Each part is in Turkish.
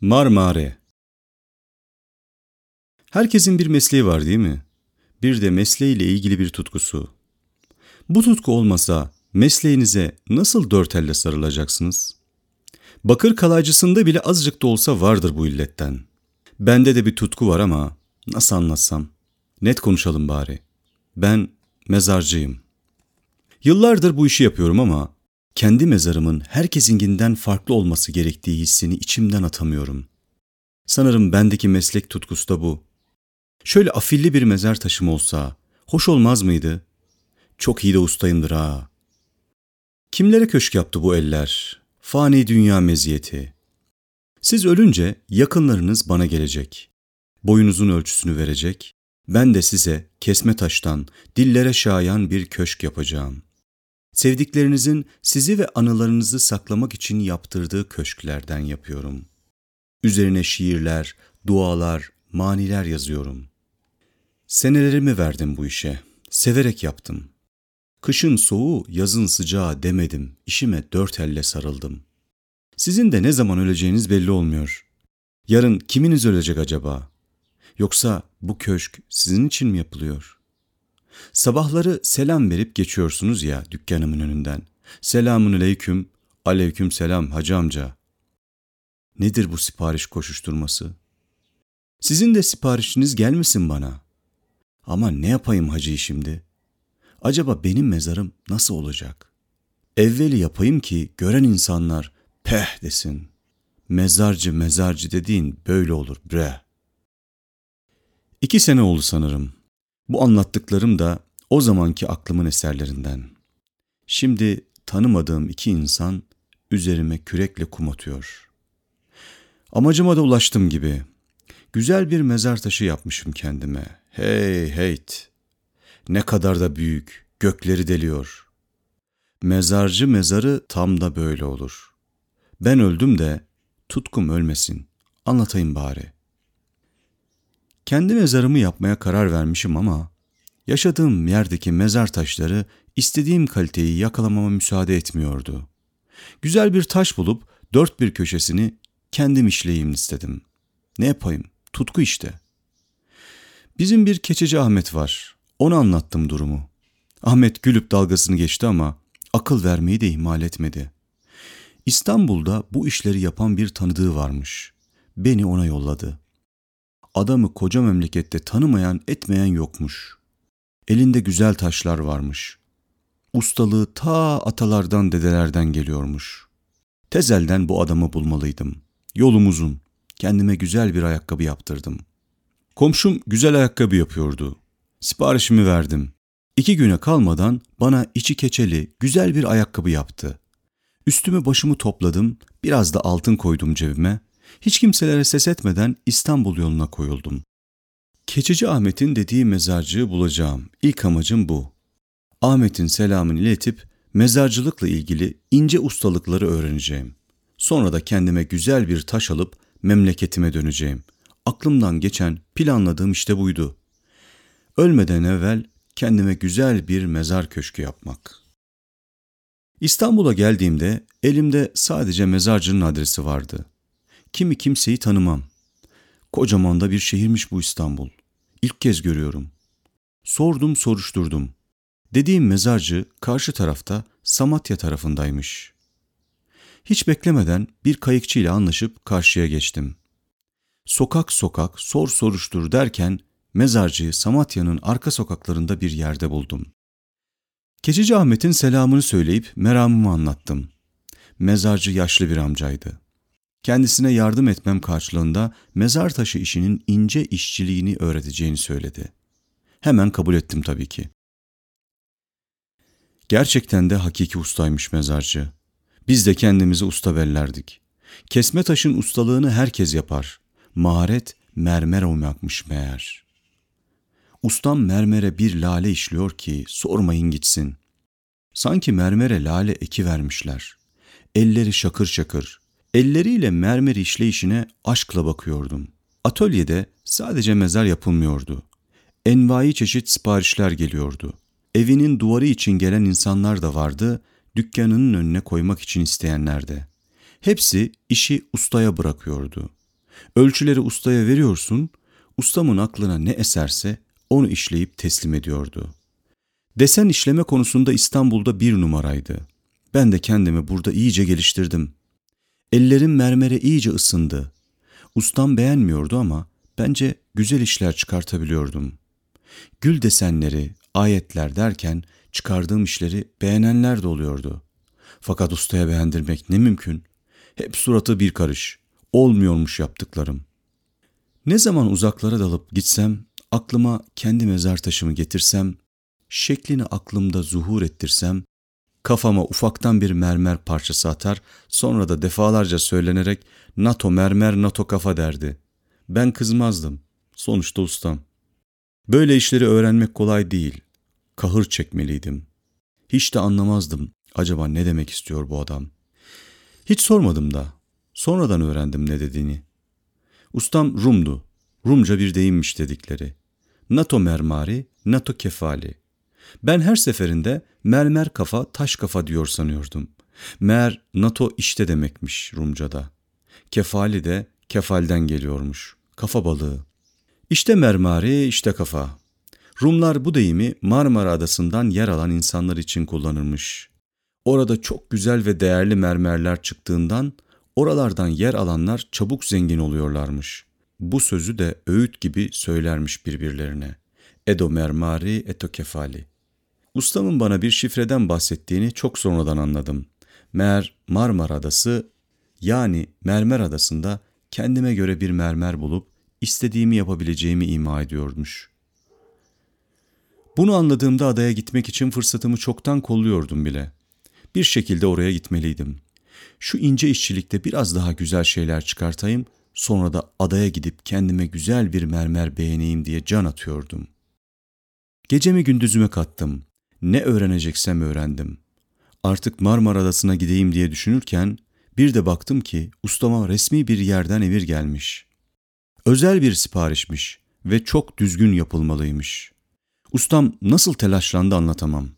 Marmare Herkesin bir mesleği var değil mi? Bir de mesleğiyle ilgili bir tutkusu. Bu tutku olmasa mesleğinize nasıl dört elle sarılacaksınız? Bakır kalaycısında bile azıcık da olsa vardır bu illetten. Bende de bir tutku var ama nasıl anlatsam? Net konuşalım bari. Ben mezarcıyım. Yıllardır bu işi yapıyorum ama kendi mezarımın herkesinkinden farklı olması gerektiği hissini içimden atamıyorum. Sanırım bendeki meslek tutkusu da bu. Şöyle afilli bir mezar taşım olsa, hoş olmaz mıydı? Çok iyi de ustayımdır ha. Kimlere köşk yaptı bu eller? Fani dünya meziyeti. Siz ölünce yakınlarınız bana gelecek. Boyunuzun ölçüsünü verecek. Ben de size kesme taştan, dillere şayan bir köşk yapacağım. Sevdiklerinizin sizi ve anılarınızı saklamak için yaptırdığı köşklerden yapıyorum. Üzerine şiirler, dualar, maniler yazıyorum. Senelerimi verdim bu işe. Severek yaptım. Kışın soğuğu, yazın sıcağı demedim. İşime dört elle sarıldım. Sizin de ne zaman öleceğiniz belli olmuyor. Yarın kiminiz ölecek acaba? Yoksa bu köşk sizin için mi yapılıyor? Sabahları selam verip geçiyorsunuz ya dükkanımın önünden. Selamun aleyküm, aleyküm selam hacı amca. Nedir bu sipariş koşuşturması? Sizin de siparişiniz gelmesin bana. Ama ne yapayım hacı şimdi? Acaba benim mezarım nasıl olacak? Evveli yapayım ki gören insanlar peh desin. Mezarcı mezarcı dediğin böyle olur bre. İki sene oldu sanırım. Bu anlattıklarım da o zamanki aklımın eserlerinden. Şimdi tanımadığım iki insan üzerime kürekle kum atıyor. Amacıma da ulaştım gibi. Güzel bir mezar taşı yapmışım kendime. Hey heyt. Ne kadar da büyük, gökleri deliyor. Mezarcı mezarı tam da böyle olur. Ben öldüm de tutkum ölmesin. Anlatayım bari. Kendi mezarımı yapmaya karar vermişim ama yaşadığım yerdeki mezar taşları istediğim kaliteyi yakalamama müsaade etmiyordu. Güzel bir taş bulup dört bir köşesini kendim işleyeyim istedim. Ne yapayım? Tutku işte. Bizim bir keçeci Ahmet var. Ona anlattım durumu. Ahmet gülüp dalgasını geçti ama akıl vermeyi de ihmal etmedi. İstanbul'da bu işleri yapan bir tanıdığı varmış. Beni ona yolladı. Adamı koca memlekette tanımayan etmeyen yokmuş. Elinde güzel taşlar varmış. Ustalığı ta atalardan dedelerden geliyormuş. Tezelden bu adamı bulmalıydım. Yolum uzun. Kendime güzel bir ayakkabı yaptırdım. Komşum güzel ayakkabı yapıyordu. Siparişimi verdim. İki güne kalmadan bana içi keçeli güzel bir ayakkabı yaptı. Üstümü başımı topladım, biraz da altın koydum cebime. Hiç kimselere ses etmeden İstanbul yoluna koyuldum. Keçici Ahmet'in dediği mezarcığı bulacağım. İlk amacım bu. Ahmet'in selamını iletip mezarcılıkla ilgili ince ustalıkları öğreneceğim. Sonra da kendime güzel bir taş alıp memleketime döneceğim. Aklımdan geçen, planladığım işte buydu. Ölmeden evvel kendime güzel bir mezar köşkü yapmak. İstanbul'a geldiğimde elimde sadece mezarcının adresi vardı. Kimi kimseyi tanımam. Kocaman da bir şehirmiş bu İstanbul. İlk kez görüyorum. Sordum soruşturdum. Dediğim mezarcı karşı tarafta Samatya tarafındaymış. Hiç beklemeden bir kayıkçıyla anlaşıp karşıya geçtim. Sokak sokak sor soruştur derken mezarcıyı Samatya'nın arka sokaklarında bir yerde buldum. Keçici Ahmet'in selamını söyleyip meramımı anlattım. Mezarcı yaşlı bir amcaydı. Kendisine yardım etmem karşılığında mezar taşı işinin ince işçiliğini öğreteceğini söyledi. Hemen kabul ettim tabii ki. Gerçekten de hakiki ustaymış mezarcı. Biz de kendimizi usta bellerdik. Kesme taşın ustalığını herkes yapar. Maharet mermer oymakmış meğer. Ustam mermere bir lale işliyor ki sormayın gitsin. Sanki mermere lale eki vermişler. Elleri şakır şakır. Elleriyle mermer işleyişine aşkla bakıyordum. Atölyede sadece mezar yapılmıyordu. Envai çeşit siparişler geliyordu. Evinin duvarı için gelen insanlar da vardı, dükkanının önüne koymak için isteyenler de. Hepsi işi ustaya bırakıyordu. Ölçüleri ustaya veriyorsun, ustamın aklına ne eserse onu işleyip teslim ediyordu. Desen işleme konusunda İstanbul'da bir numaraydı. Ben de kendimi burada iyice geliştirdim. Ellerim mermere iyice ısındı. Ustam beğenmiyordu ama bence güzel işler çıkartabiliyordum. Gül desenleri, ayetler derken çıkardığım işleri beğenenler de oluyordu. Fakat ustaya beğendirmek ne mümkün? Hep suratı bir karış. Olmuyormuş yaptıklarım. Ne zaman uzaklara dalıp gitsem, aklıma kendi mezar taşımı getirsem, şeklini aklımda zuhur ettirsem, kafama ufaktan bir mermer parçası atar, sonra da defalarca söylenerek NATO mermer NATO kafa derdi. Ben kızmazdım. Sonuçta ustam. Böyle işleri öğrenmek kolay değil. Kahır çekmeliydim. Hiç de anlamazdım acaba ne demek istiyor bu adam. Hiç sormadım da. Sonradan öğrendim ne dediğini. Ustam Rum'du. Rumca bir deyimmiş dedikleri. NATO mermari, NATO kefali. Ben her seferinde mermer kafa, taş kafa diyor sanıyordum. Mer NATO işte demekmiş Rumca'da. Kefali de kefalden geliyormuş. Kafa balığı. İşte mermari, işte kafa. Rumlar bu deyimi Marmara Adası'ndan yer alan insanlar için kullanırmış. Orada çok güzel ve değerli mermerler çıktığından oralardan yer alanlar çabuk zengin oluyorlarmış. Bu sözü de öğüt gibi söylermiş birbirlerine. Edo mermari, eto kefali. Ustamın bana bir şifreden bahsettiğini çok sonradan anladım. Mer Marmara Adası yani Mermer Adası'nda kendime göre bir mermer bulup istediğimi yapabileceğimi ima ediyormuş. Bunu anladığımda adaya gitmek için fırsatımı çoktan kolluyordum bile. Bir şekilde oraya gitmeliydim. Şu ince işçilikte biraz daha güzel şeyler çıkartayım, sonra da adaya gidip kendime güzel bir mermer beğeneyim diye can atıyordum. Gecemi gündüzüme kattım. Ne öğreneceksem öğrendim. Artık Marmara Adası'na gideyim diye düşünürken bir de baktım ki ustama resmi bir yerden emir gelmiş. Özel bir siparişmiş ve çok düzgün yapılmalıymış. Ustam nasıl telaşlandı anlatamam.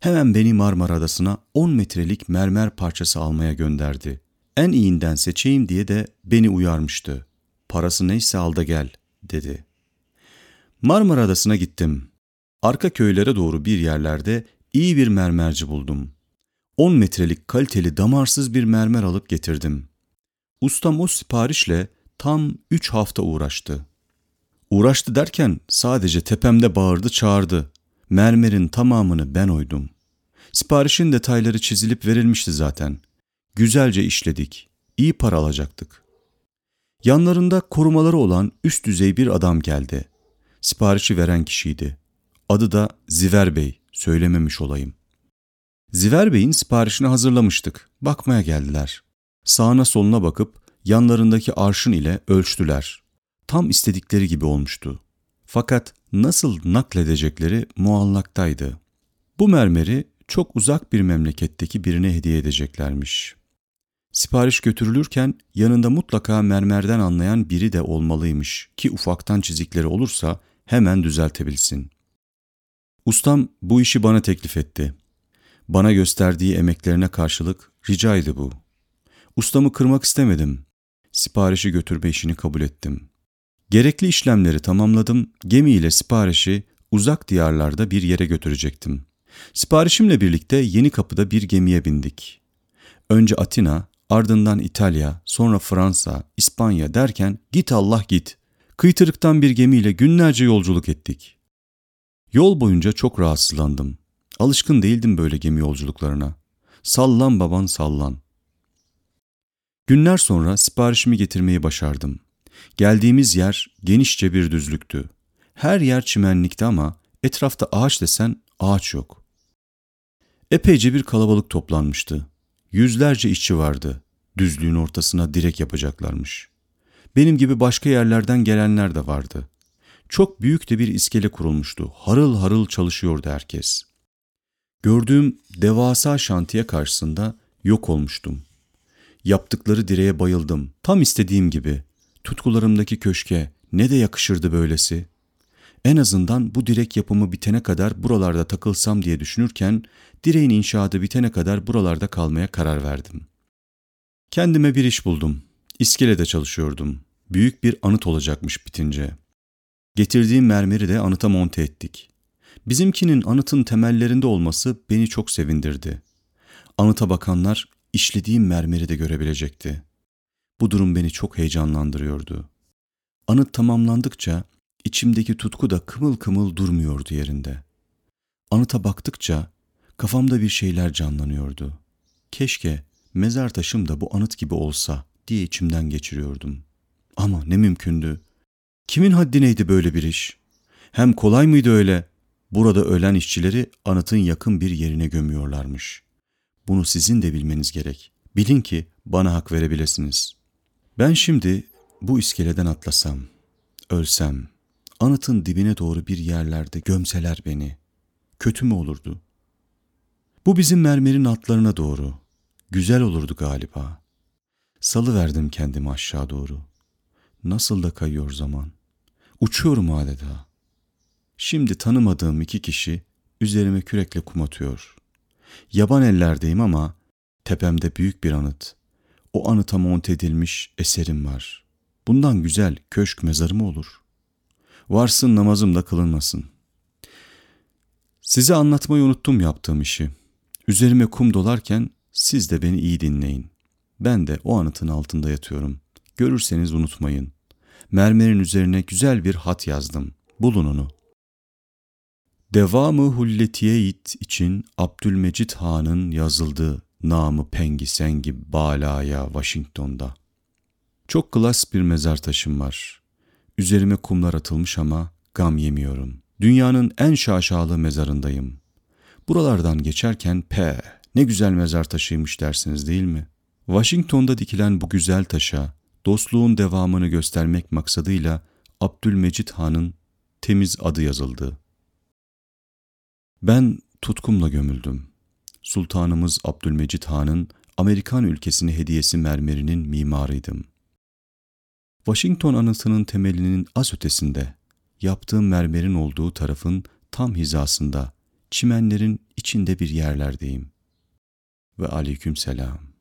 Hemen beni Marmara Adası'na 10 metrelik mermer parçası almaya gönderdi. En iyinden seçeyim diye de beni uyarmıştı. Parası neyse al da gel, dedi. Marmara Adası'na gittim. Arka köylere doğru bir yerlerde iyi bir mermerci buldum. 10 metrelik kaliteli damarsız bir mermer alıp getirdim. Ustam o siparişle tam 3 hafta uğraştı. Uğraştı derken sadece tepemde bağırdı çağırdı. Mermerin tamamını ben oydum. Siparişin detayları çizilip verilmişti zaten. Güzelce işledik. İyi para alacaktık. Yanlarında korumaları olan üst düzey bir adam geldi. Siparişi veren kişiydi. Adı da Ziver Bey, söylememiş olayım. Ziver Bey'in siparişini hazırlamıştık. Bakmaya geldiler. Sağına soluna bakıp yanlarındaki arşın ile ölçtüler. Tam istedikleri gibi olmuştu. Fakat nasıl nakledecekleri muallaktaydı. Bu mermeri çok uzak bir memleketteki birine hediye edeceklermiş. Sipariş götürülürken yanında mutlaka mermerden anlayan biri de olmalıymış ki ufaktan çizikleri olursa hemen düzeltebilsin. Ustam bu işi bana teklif etti. Bana gösterdiği emeklerine karşılık ricaydı bu. Ustamı kırmak istemedim. Siparişi götürme işini kabul ettim. Gerekli işlemleri tamamladım, gemiyle siparişi uzak diyarlarda bir yere götürecektim. Siparişimle birlikte Yeni Kapı'da bir gemiye bindik. Önce Atina, ardından İtalya, sonra Fransa, İspanya derken git Allah git. Kıytırıktan bir gemiyle günlerce yolculuk ettik. Yol boyunca çok rahatsızlandım. Alışkın değildim böyle gemi yolculuklarına. Sallan baban sallan. Günler sonra siparişimi getirmeyi başardım. Geldiğimiz yer genişçe bir düzlüktü. Her yer çimenlikti ama etrafta ağaç desen ağaç yok. Epeyce bir kalabalık toplanmıştı. Yüzlerce işçi vardı. Düzlüğün ortasına direk yapacaklarmış. Benim gibi başka yerlerden gelenler de vardı. Çok büyük de bir iskele kurulmuştu. Harıl harıl çalışıyordu herkes. Gördüğüm devasa şantiye karşısında yok olmuştum. Yaptıkları direğe bayıldım. Tam istediğim gibi. tutkularımdaki köşke ne de yakışırdı böylesi. En azından bu direk yapımı bitene kadar buralarda takılsam diye düşünürken direğin inşaatı bitene kadar buralarda kalmaya karar verdim. Kendime bir iş buldum. İskelede çalışıyordum. Büyük bir anıt olacakmış bitince. Getirdiğim mermeri de anıta monte ettik. Bizimkinin anıtın temellerinde olması beni çok sevindirdi. Anıta bakanlar işlediğim mermeri de görebilecekti. Bu durum beni çok heyecanlandırıyordu. Anıt tamamlandıkça içimdeki tutku da kımıl kımıl durmuyordu yerinde. Anıta baktıkça kafamda bir şeyler canlanıyordu. Keşke mezar taşım da bu anıt gibi olsa diye içimden geçiriyordum. Ama ne mümkündü. Kimin haddineydi böyle bir iş? Hem kolay mıydı öyle? Burada ölen işçileri anıtın yakın bir yerine gömüyorlarmış. Bunu sizin de bilmeniz gerek. Bilin ki bana hak verebilesiniz. Ben şimdi bu iskeleden atlasam, ölsem, anıtın dibine doğru bir yerlerde gömseler beni. Kötü mü olurdu? Bu bizim mermerin atlarına doğru. Güzel olurdu galiba. Salı verdim kendimi aşağı doğru. Nasıl da kayıyor zaman. Uçuyorum adeta. Şimdi tanımadığım iki kişi üzerime kürekle kum atıyor. Yaban ellerdeyim ama tepemde büyük bir anıt. O anıta monte edilmiş eserim var. Bundan güzel köşk mezarı mı olur? Varsın namazım da kılınmasın. Size anlatmayı unuttum yaptığım işi. Üzerime kum dolarken siz de beni iyi dinleyin. Ben de o anıtın altında yatıyorum. Görürseniz unutmayın. Mermerin üzerine güzel bir hat yazdım. Bulun onu. Devamı Hulletiyeit için Abdülmecit Han'ın yazıldığı namı Pengi Sengi Bala'ya Washington'da. Çok klas bir mezar taşım var. Üzerime kumlar atılmış ama gam yemiyorum. Dünyanın en şaşalı mezarındayım. Buralardan geçerken pe ne güzel mezar taşıymış dersiniz değil mi? Washington'da dikilen bu güzel taşa dostluğun devamını göstermek maksadıyla Abdülmecit Han'ın temiz adı yazıldı. Ben tutkumla gömüldüm. Sultanımız Abdülmecit Han'ın Amerikan ülkesine hediyesi mermerinin mimarıydım. Washington anıtının temelinin az ötesinde, yaptığım mermerin olduğu tarafın tam hizasında, çimenlerin içinde bir yerlerdeyim. Ve aleyküm selam.